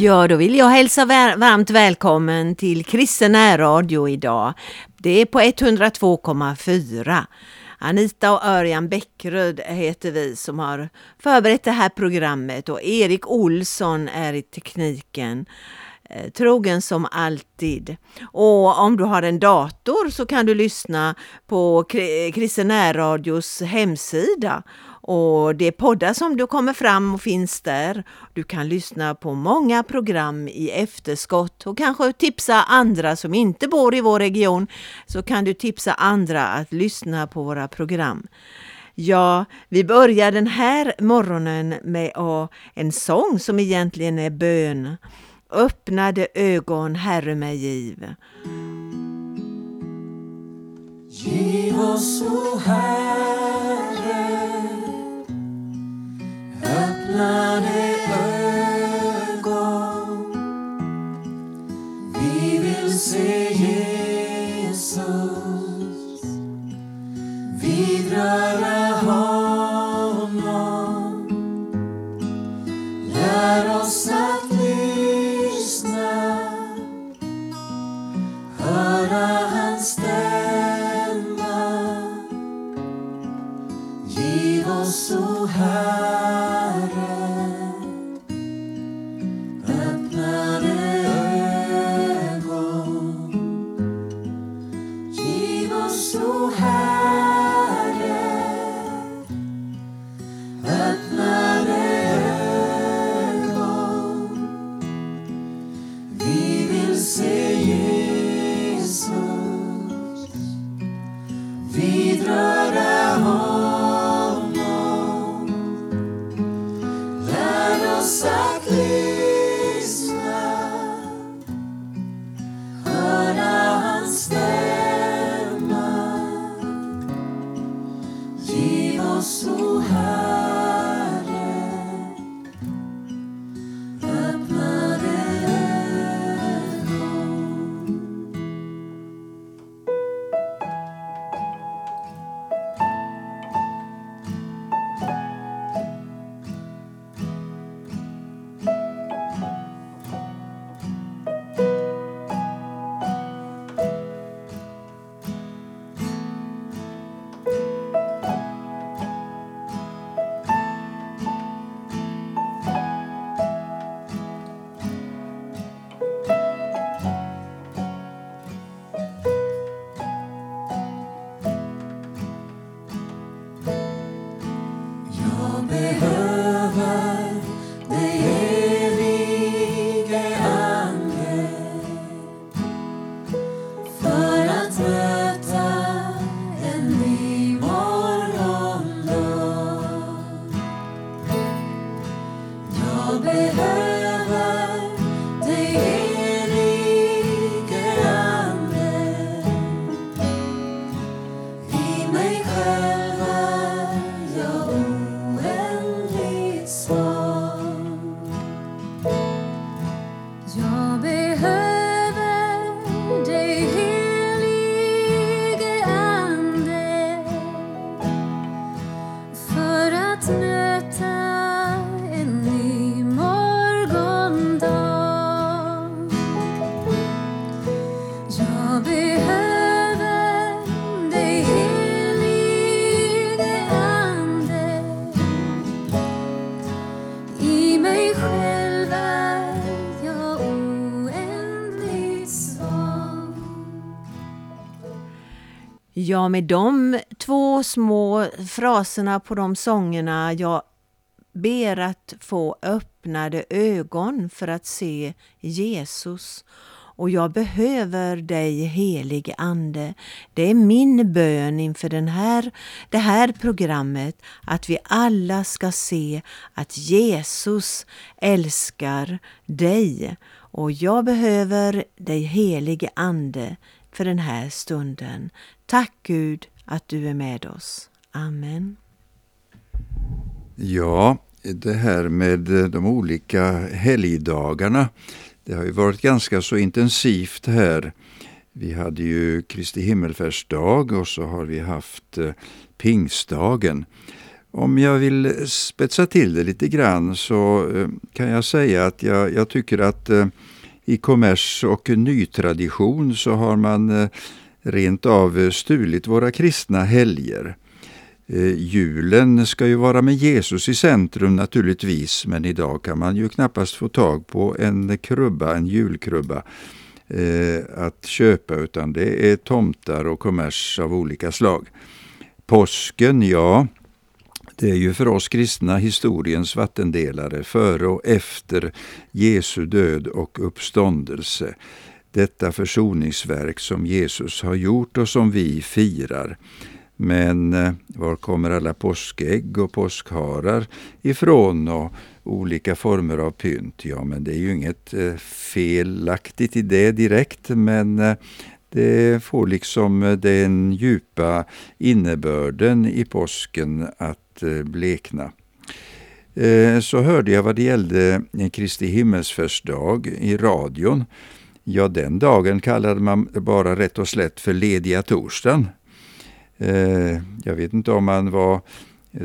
Ja, då vill jag hälsa varmt välkommen till Kristen närradio idag. Det är på 102,4. Anita och Örjan Bäckröd heter vi som har förberett det här programmet och Erik Olsson är i tekniken. Eh, trogen som alltid. Och om du har en dator så kan du lyssna på Kristen närradios hemsida och det är poddar som du kommer fram och finns där. Du kan lyssna på många program i efterskott och kanske tipsa andra som inte bor i vår region. Så kan du tipsa andra att lyssna på våra program. Ja, vi börjar den här morgonen med en sång som egentligen är bön. Öppnade ögon, Herre mig giv. Giv oss, o Herre öppnade ögon. Vi vill se Jesus vidröra honom. Lär oss att lyssna, höra hans stämma. Giv oss, o Herre Ja, med de två små fraserna på de sångerna jag ber att få öppnade ögon för att se Jesus. Och jag behöver dig helig Ande. Det är min bön inför den här, det här programmet att vi alla ska se att Jesus älskar dig. Och jag behöver dig helige Ande för den här stunden. Tack Gud att du är med oss. Amen. Ja, det här med eh, de olika helgdagarna, det har ju varit ganska så intensivt här. Vi hade ju Kristi himmelfärdsdag och så har vi haft eh, pingstdagen. om jag vill spetsa till det lite grann så eh, kan jag säga att jag, jag tycker att i kommers och nytradition så har man eh, rent av stulit våra kristna helger. Eh, julen ska ju vara med Jesus i centrum naturligtvis, men idag kan man ju knappast få tag på en krubba, en julkrubba eh, att köpa, utan det är tomtar och kommers av olika slag. Påsken, ja, det är ju för oss kristna historiens vattendelare före och efter Jesu död och uppståndelse. Detta försoningsverk som Jesus har gjort och som vi firar. Men eh, var kommer alla påskägg och påskharar ifrån och olika former av pynt? Ja, men det är ju inget eh, felaktigt i det direkt, men eh, det får liksom den djupa innebörden i påsken att blekna. Så hörde jag vad det gällde Kristi himmelsfärdsdag i radion. Ja, den dagen kallade man bara rätt och slätt för lediga torsdagen. Eh, jag vet inte om man var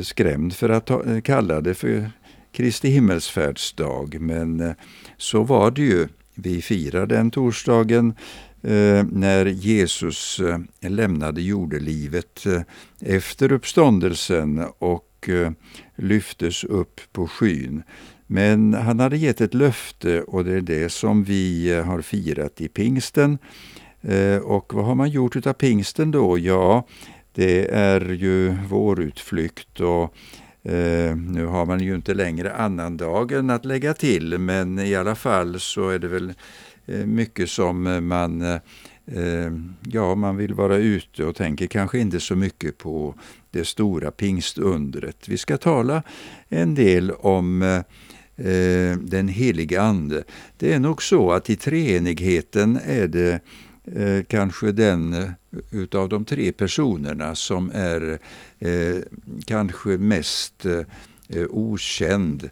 skrämd för att eh, kalla det för Kristi himmelsfärdsdag, men eh, så var det ju. Vi firar den torsdagen när Jesus lämnade jordelivet efter uppståndelsen och lyftes upp på skyn. Men han hade gett ett löfte och det är det som vi eh, har firat i pingsten. Eh, och vad har man gjort utav pingsten då? Ja, det är ju vårutflykt och eh, nu har man ju inte längre annandagen att lägga till, men i alla fall så är det väl mycket som man ja, man vill vara ute och tänker kanske inte så mycket på det stora pingstundret. Vi ska tala en del om eh, Eh, den helige Ande. Det är nog så att i treenigheten är det eh, kanske den eh, utav de tre personerna som är eh, kanske mest eh, eh, okänd.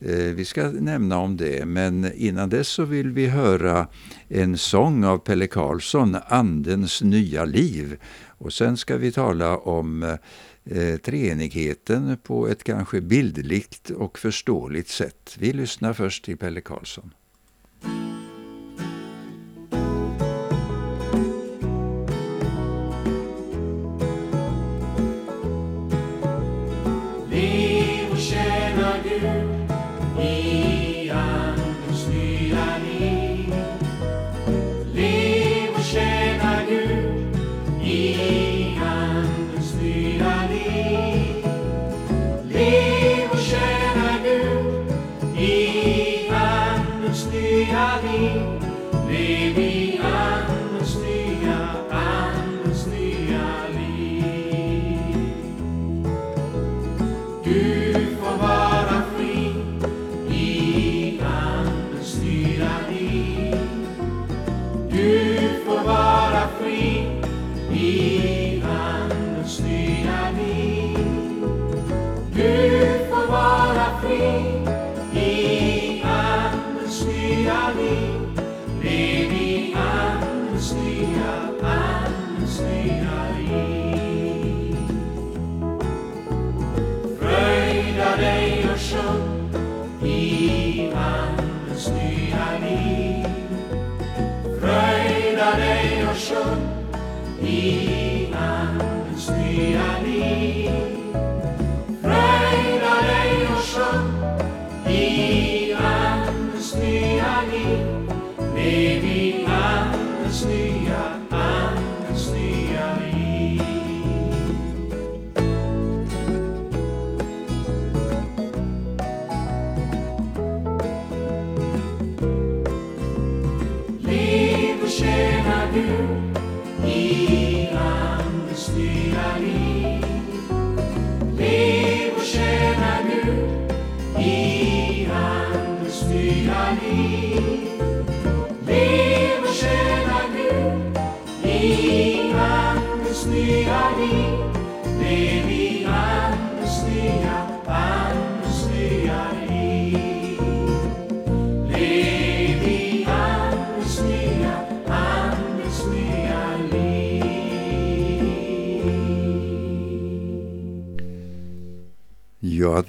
Eh, vi ska nämna om det, men innan dess så vill vi höra en sång av Pelle Karlsson, Andens nya liv. Och sen ska vi tala om eh, treenigheten på ett kanske bildligt och förståeligt sätt. Vi lyssnar först till Pelle Karlsson. you.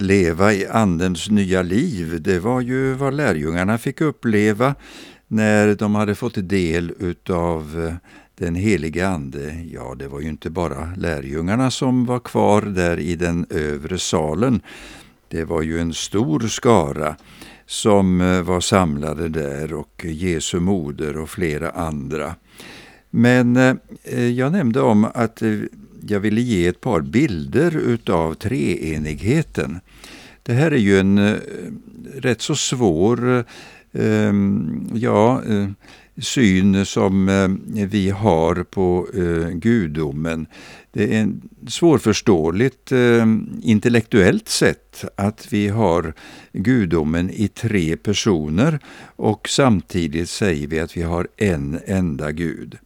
Leva i Andens nya liv, det var ju vad lärjungarna fick uppleva när de hade fått del utav eh, den helige Ande. Ja, det var ju inte bara lärjungarna som var kvar där i den övre salen. Det var ju en stor skara som eh, var samlade där och Jesu moder och flera andra. Men eh, jag nämnde om att jag ville ge ett par bilder utav treenigheten. Det här är ju en eh, rätt så svår ehm, ja, eh, syn som eh, vi har på eh, gudomen. Det är svårförståeligt ehm, intellektuellt sett att vi har gudomen i tre personer och samtidigt säger vi att vi har en enda Gud.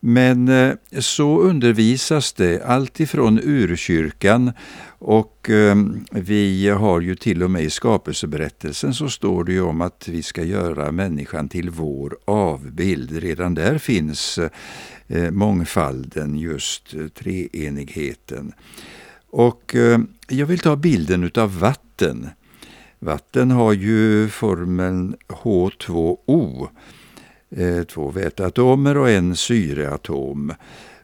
Men eh, så undervisas det alltifrån urkyrkan och ehm, vi har ju till och med i skapelseberättelsen så står det ju om att vi ska göra människan till vår avbild. Redan där finns eh, mångfalden, just eh, treenigheten. Och ehm, jag vill ta bilden utav vatten. Vatten har ju formeln H2O Eh, två väteatomer och en syreatom.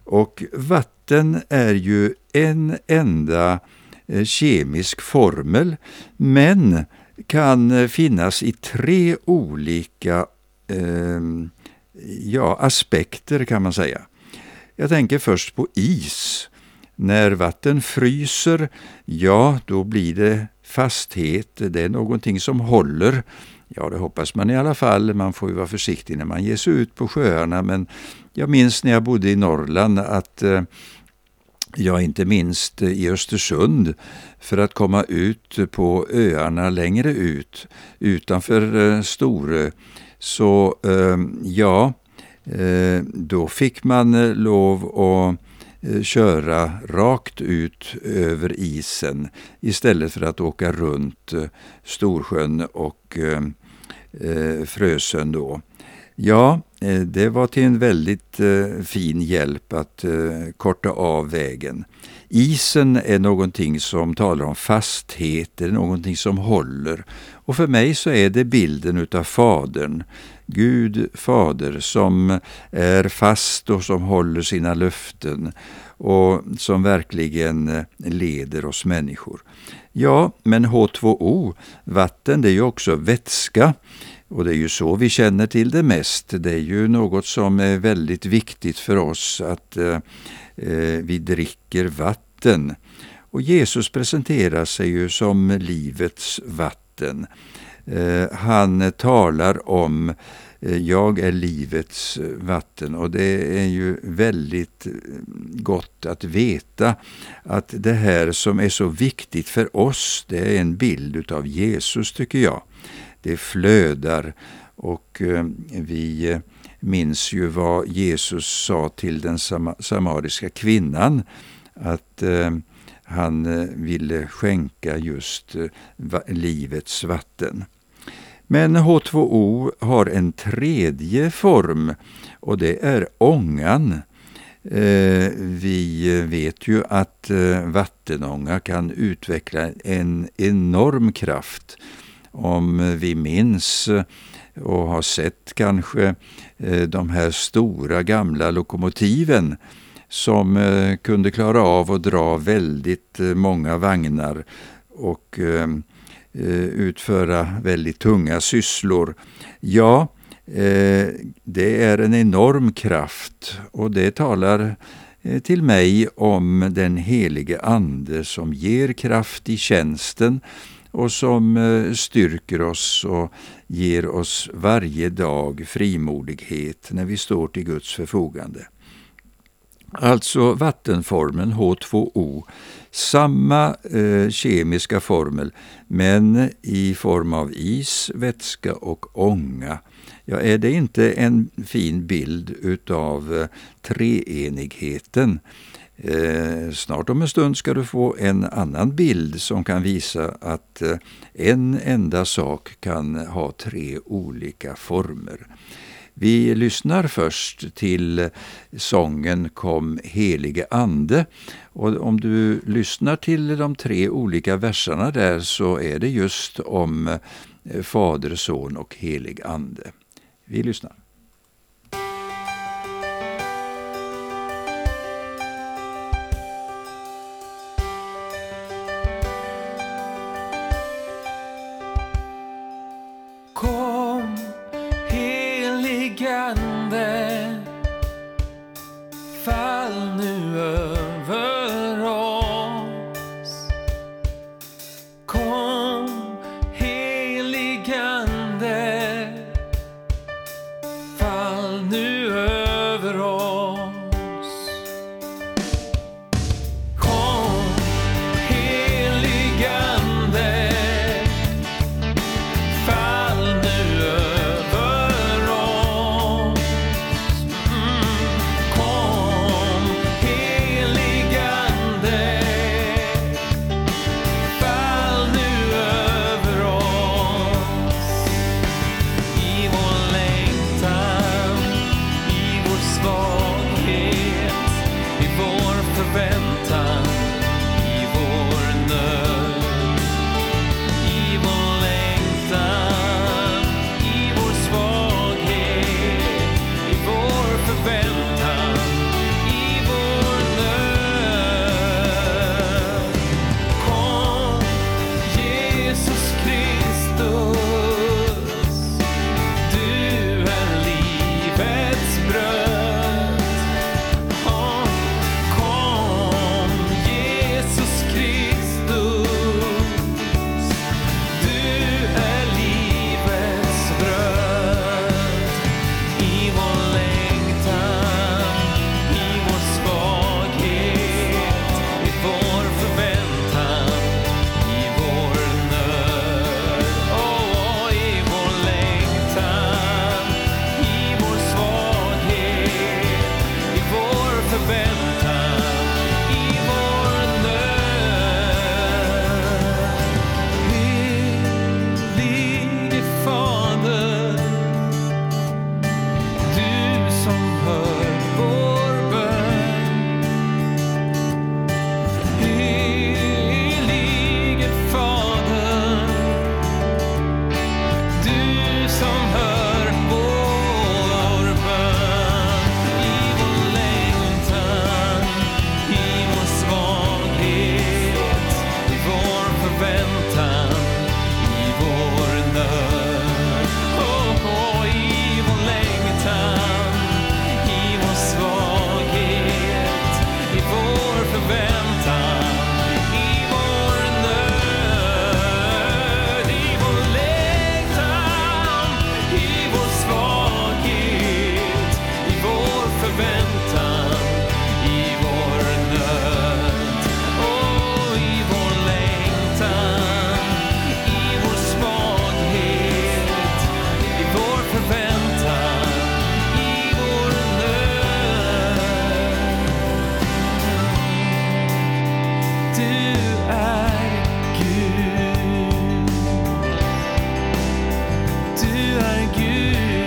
Och vatten är ju en enda eh, kemisk formel men kan eh, finnas i tre olika eh, ja, aspekter kan man säga. Jag tänker först på is. När vatten fryser, ja då blir det fasthet, det är någonting som håller Ja, det hoppas man i alla fall. Man får ju vara försiktig när man ger sig ut på sjöarna. Men jag minns när jag bodde i Norrland att eh, Ja, inte minst eh, i Östersund för att komma ut på öarna längre ut utanför eh, Storö. Så ja, då fick man lov att köra rakt ut över isen istället för att åka runt Storsjön och eh, Frösön då. Ja, eh, det var till en väldigt eh, fin hjälp att eh, korta av vägen. Isen är någonting som talar om fasthet, det är någonting som håller. Och för mig så är det bilden utav Fadern, Gud Fader, som är fast och som håller sina löften och som verkligen eh, leder oss människor. Ja, men H2O, vatten, det är ju också vätska. Och det är ju så vi känner till det mest. Det är ju något som är väldigt viktigt för oss att eh, eh vi dricker vatten. Och Jesus presenterar sig ju som livets vatten. Eh, han talar om eh, Eh, jag är livets eh, vatten och det är ju väldigt eh, gott att veta att det här som är så viktigt för oss, det är en bild utav Jesus tycker jag det flödar. Och vi minns ju vad Jesus sa till den samariska kvinnan, att han ville skänka just livets vatten. Men H2O har en tredje form och det är ångan. Eh, vi vet ju att eh, vattenånga kan utveckla en enorm kraft om vi minns eh, och har sett kanske de här stora gamla lokomotiven som kunde klara av att dra väldigt många vagnar och Eh, utföra väldigt tunga sysslor. Ja, eh, det är en enorm kraft och det talar eh, till mig om den helige Ande som ger kraft i tjänsten och som styrker oss och ger oss varje dag frimodighet när vi står till Guds förfogande. Alltså vattenformen H2O, samma eh, kemiska formel men i form av is, vätska och ånga. Ja, är det inte en fin bild utav eh, treenigheten? Eh, snart om en stund ska du få en annan bild som kan visa att eh, en enda sak kan ha tre olika former. Vi lyssnar först till sången Kom helige Ande. Och om du lyssnar till de tre olika verserna där så är det just om eh, Fader, Son och helig Ande. Vi lyssnar. do I give?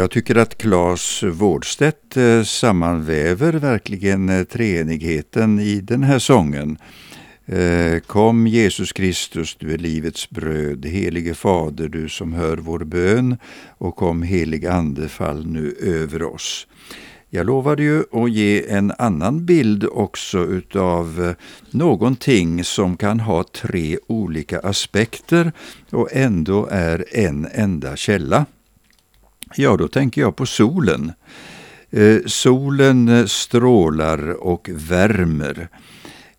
Jag tycker att Claes Wårdstedt eh, sammanväver verkligen eh, treenigheten i den här sången. Eh, kom Jesus Kristus, du är livets bröd, helige Fader, du som hör vår bön, och kom helig Ande, fall nu över oss. Jag lovade ju att ge en annan bild också utav någonting som kan ha tre olika aspekter och ändå är en enda källa. Ja, då tänker jag på solen. Eh, solen eh, strålar och värmer.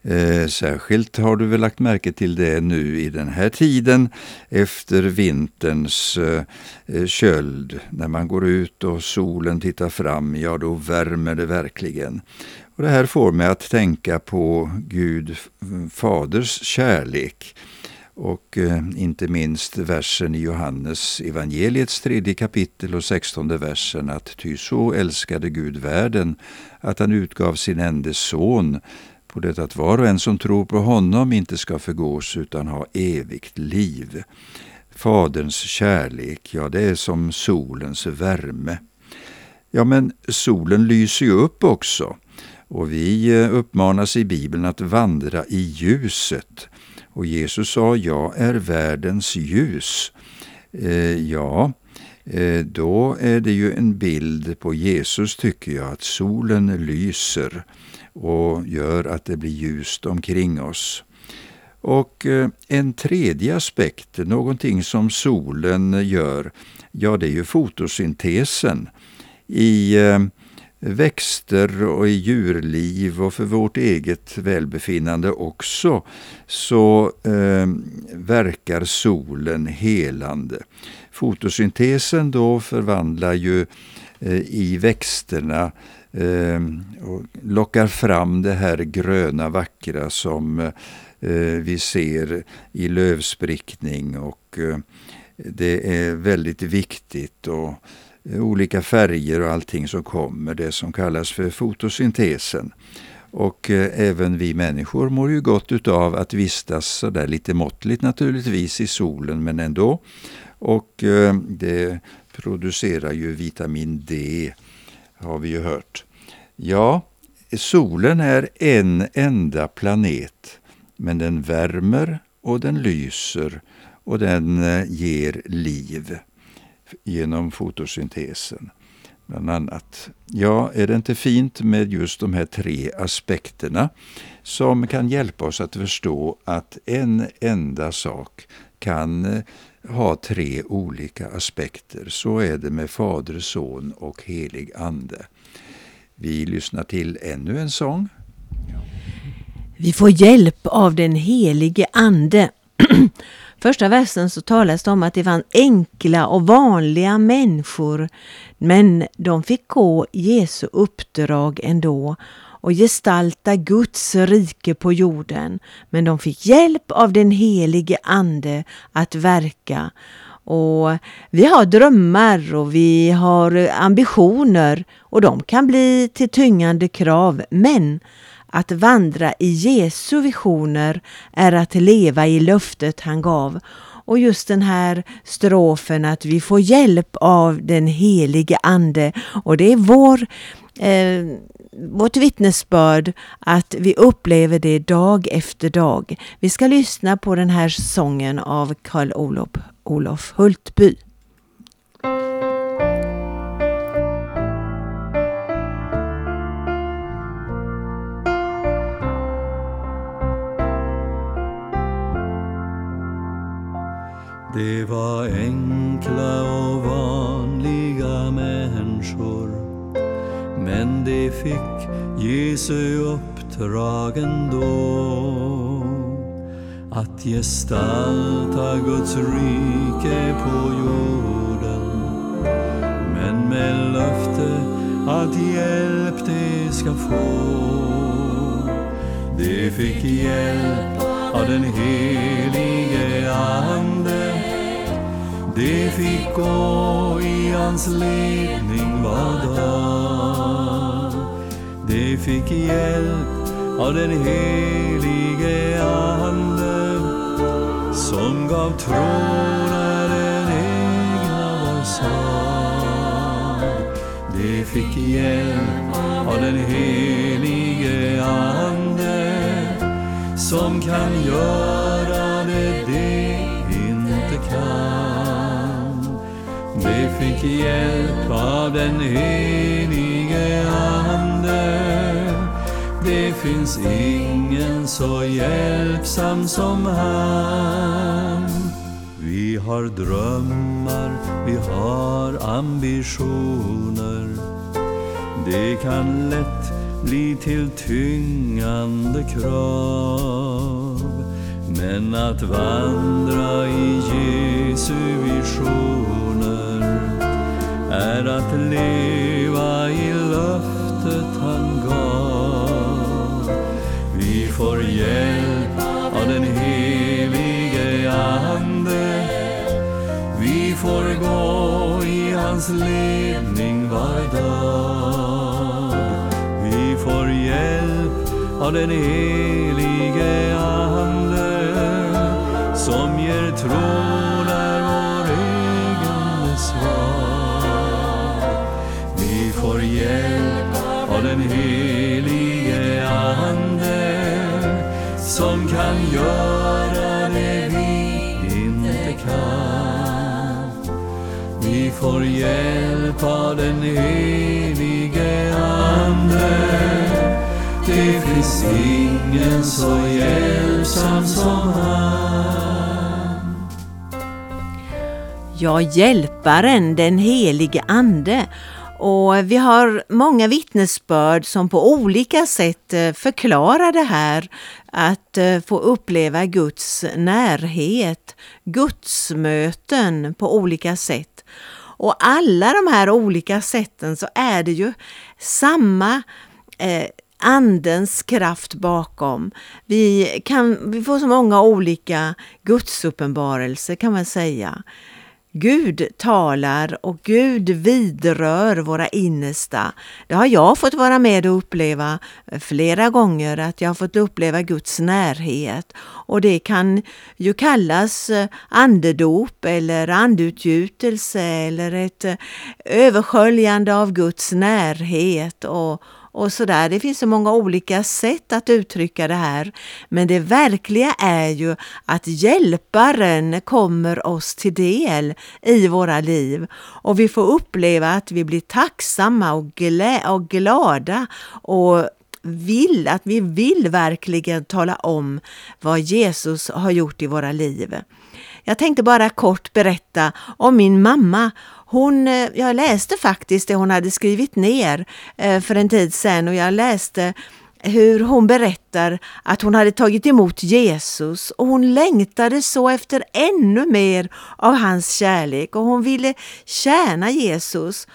Eh, särskilt har du väl lagt märke till det nu i den här tiden efter vinterns eh, eh, köld. När man går ut och solen tittar fram, ja då värmer det verkligen. Och Det här får mig att tänka på Gud Faders kärlek och eh, inte minst versen i Johannes evangeliets tredje kapitel och sextonde versen att ty så älskade Gud världen att han utgav sin enda son på det att var och en som tror på honom inte ska förgås utan ha evigt liv. Faderns kärlek, ja det är som solens värme. Ja, men solen lyser ju upp också och vi eh, uppmanas i Bibeln att vandra i ljuset. Och Jesus sa, jag är världens ljus. Eh, ja, eh, då är det ju en bild på Jesus tycker jag, att solen lyser och gör att det blir ljust omkring oss. Och eh, en tredje aspekt, någonting som solen gör, ja det är ju fotosyntesen. I eh, växter och i djurliv och för vårt eget välbefinnande också, så eh, verkar solen helande. Fotosyntesen då förvandlar ju eh, i växterna eh, och lockar fram det här gröna vackra som eh, vi ser i lövsprickning och eh, det är väldigt viktigt. och Eh, olika färger och allting som kommer, det som kallas för fotosyntesen. Och eh, även vi människor mår ju gott utav att vistas sådär lite måttligt naturligtvis i solen, men ändå. Och eh, det producerar ju vitamin D, har vi ju hört. Ja, solen är en enda planet, men den värmer och den lyser och den eh, ger liv genom fotosyntesen. Bland annat. Ja, är det inte fint med just de här tre aspekterna som kan hjälpa oss att förstå att en enda sak kan eh, ha tre olika aspekter. Så är det med Fader, Son och Helig Ande. Vi lyssnar till ännu en sång. Vi får hjälp av den helige Ande. Första versen så talas det om att det var enkla och vanliga människor, men de fick gå Jesu uppdrag ändå och gestalta Guds rike på jorden. Men de fick hjälp av den helige Ande att verka. Och Vi har drömmar och vi har ambitioner och de kan bli till tyngande krav, men att vandra i Jesu visioner är att leva i löftet han gav. Och just den här strofen att vi får hjälp av den helige Ande och det är vår eh, vårt vittnesbörd att vi upplever det dag efter dag. Vi ska lyssna på den här sången av Karl Olof, Olof Hultby. Men de fick Jesu uppdrag ändå att gestalta Guds rike på jorden men med löfte att hjälp de ska få. De fick hjälp av den helige Ande de fick gå i hans ledning var dag. De fick hjälp av den helige Ande som gav tro när den egna var svag. De fick hjälp av den helige Ande som kan göra det de inte kan. De fick hjälp av den helige finns ingen så hjälpsam som han. Vi har drömmar, vi har ambitioner. det kan lätt bli till tyngande krav. Men att vandra i Jesu visioner är att leva i löftet han får hjälp av den helige Ande. Vi får gå i hans ledning var dag. Vi får hjälp av den helige göra det vi inte kan. Vi får hjälp av den helige Ande. Det finns ingen så hjälpsam som han. Ja, Hjälparen, den helige Ande. Och vi har många vittnesbörd som på olika sätt eh, förklarar det här att eh, få uppleva Guds närhet, gudsmöten på olika sätt. Och alla de här olika sätten så är det ju samma eh, Andens kraft bakom. Vi, kan, vi får så många olika gudsuppenbarelser kan man säga. Gud talar och Gud vidrör våra innersta. Det har jag fått vara med och uppleva flera gånger, att jag har fått uppleva Guds närhet. Och det kan ju kallas eh, andedop eller andutgjutelse eller ett eh, översköljande av Guds närhet och, och sådär. Det finns så många olika sätt att uttrycka det här. Men det verkliga är ju att hjälparen kommer oss till del i våra liv och vi får uppleva att vi blir tacksamma och, glä och glada och vill, att vi vill verkligen tala om vad Jesus har gjort i våra liv. Jag tänkte bara kort berätta om min mamma. Hon, eh, jag läste faktiskt det hon hade skrivit ner eh, för en tid sedan och jag läste hur hon berättar att hon hade tagit emot Jesus och hon längtade så efter ännu mer av hans kärlek och hon ville tjäna Jesus.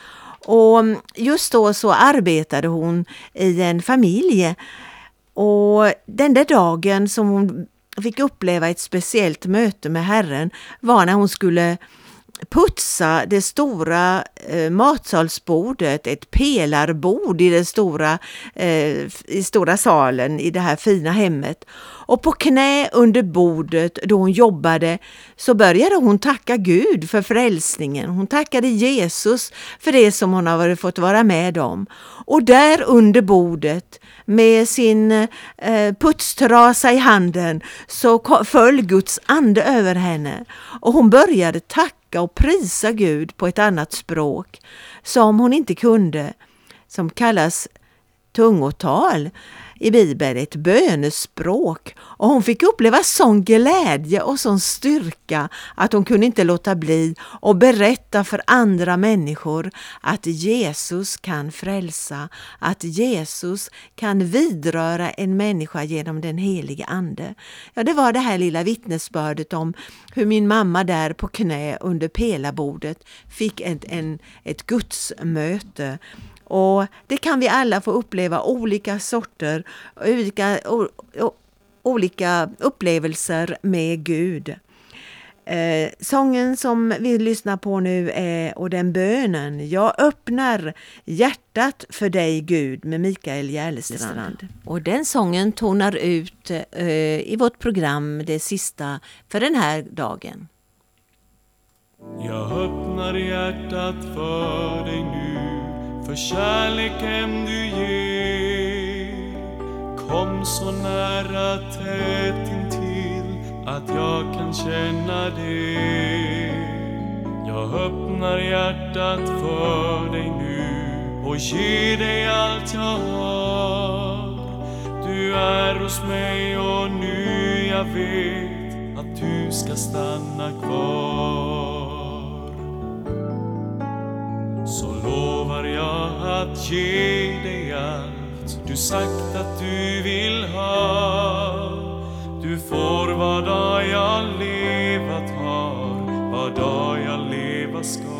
Och mm, just då så arbetade hon i en familj och den där dagen som hon fick uppleva ett speciellt möte med Herren var när hon skulle putsa det stora eh, matsalsbordet, ett pelarbord i den stora, eh, i stora salen i det här fina hemmet. Och på knä under bordet då hon jobbade så började hon tacka Gud för frälsningen. Hon tackade Jesus för det som hon har fått vara med om. Och där under bordet med sin eh, putstrasa i handen så föll Guds ande över henne och hon började tacka och prisa Gud på ett annat språk som hon inte kunde, som kallas tungotal i Bibeln, ett bönespråk. Och hon fick uppleva sån glädje och sån styrka att hon kunde inte låta bli att berätta för andra människor att Jesus kan frälsa, att Jesus kan vidröra en människa genom den helige Ande. Ja, det var det här lilla vittnesbördet om hur min mamma där på knä under pelarbordet fick ett, en, ett gudsmöte och det kan vi alla få uppleva olika sorter, olika, olika upplevelser med Gud. Eh, sången som vi lyssnar på nu är Och den bönen. Jag öppnar hjärtat för dig Gud med Mikael Järlestrand. Och den sången tonar ut eh, i vårt program det sista för den här dagen. Jag öppnar hjärtat för dig nu för kärleken du ger kom så nära tätt intill att jag kan känna det. Jag öppnar hjärtat för dig nu och ger dig allt jag har. Du är hos mig och nu jag vet att du ska stanna kvar så lovar jag att ge dig allt du sagt att du vill ha. Du får vad dag jag levat har, vad dag jag leva ska.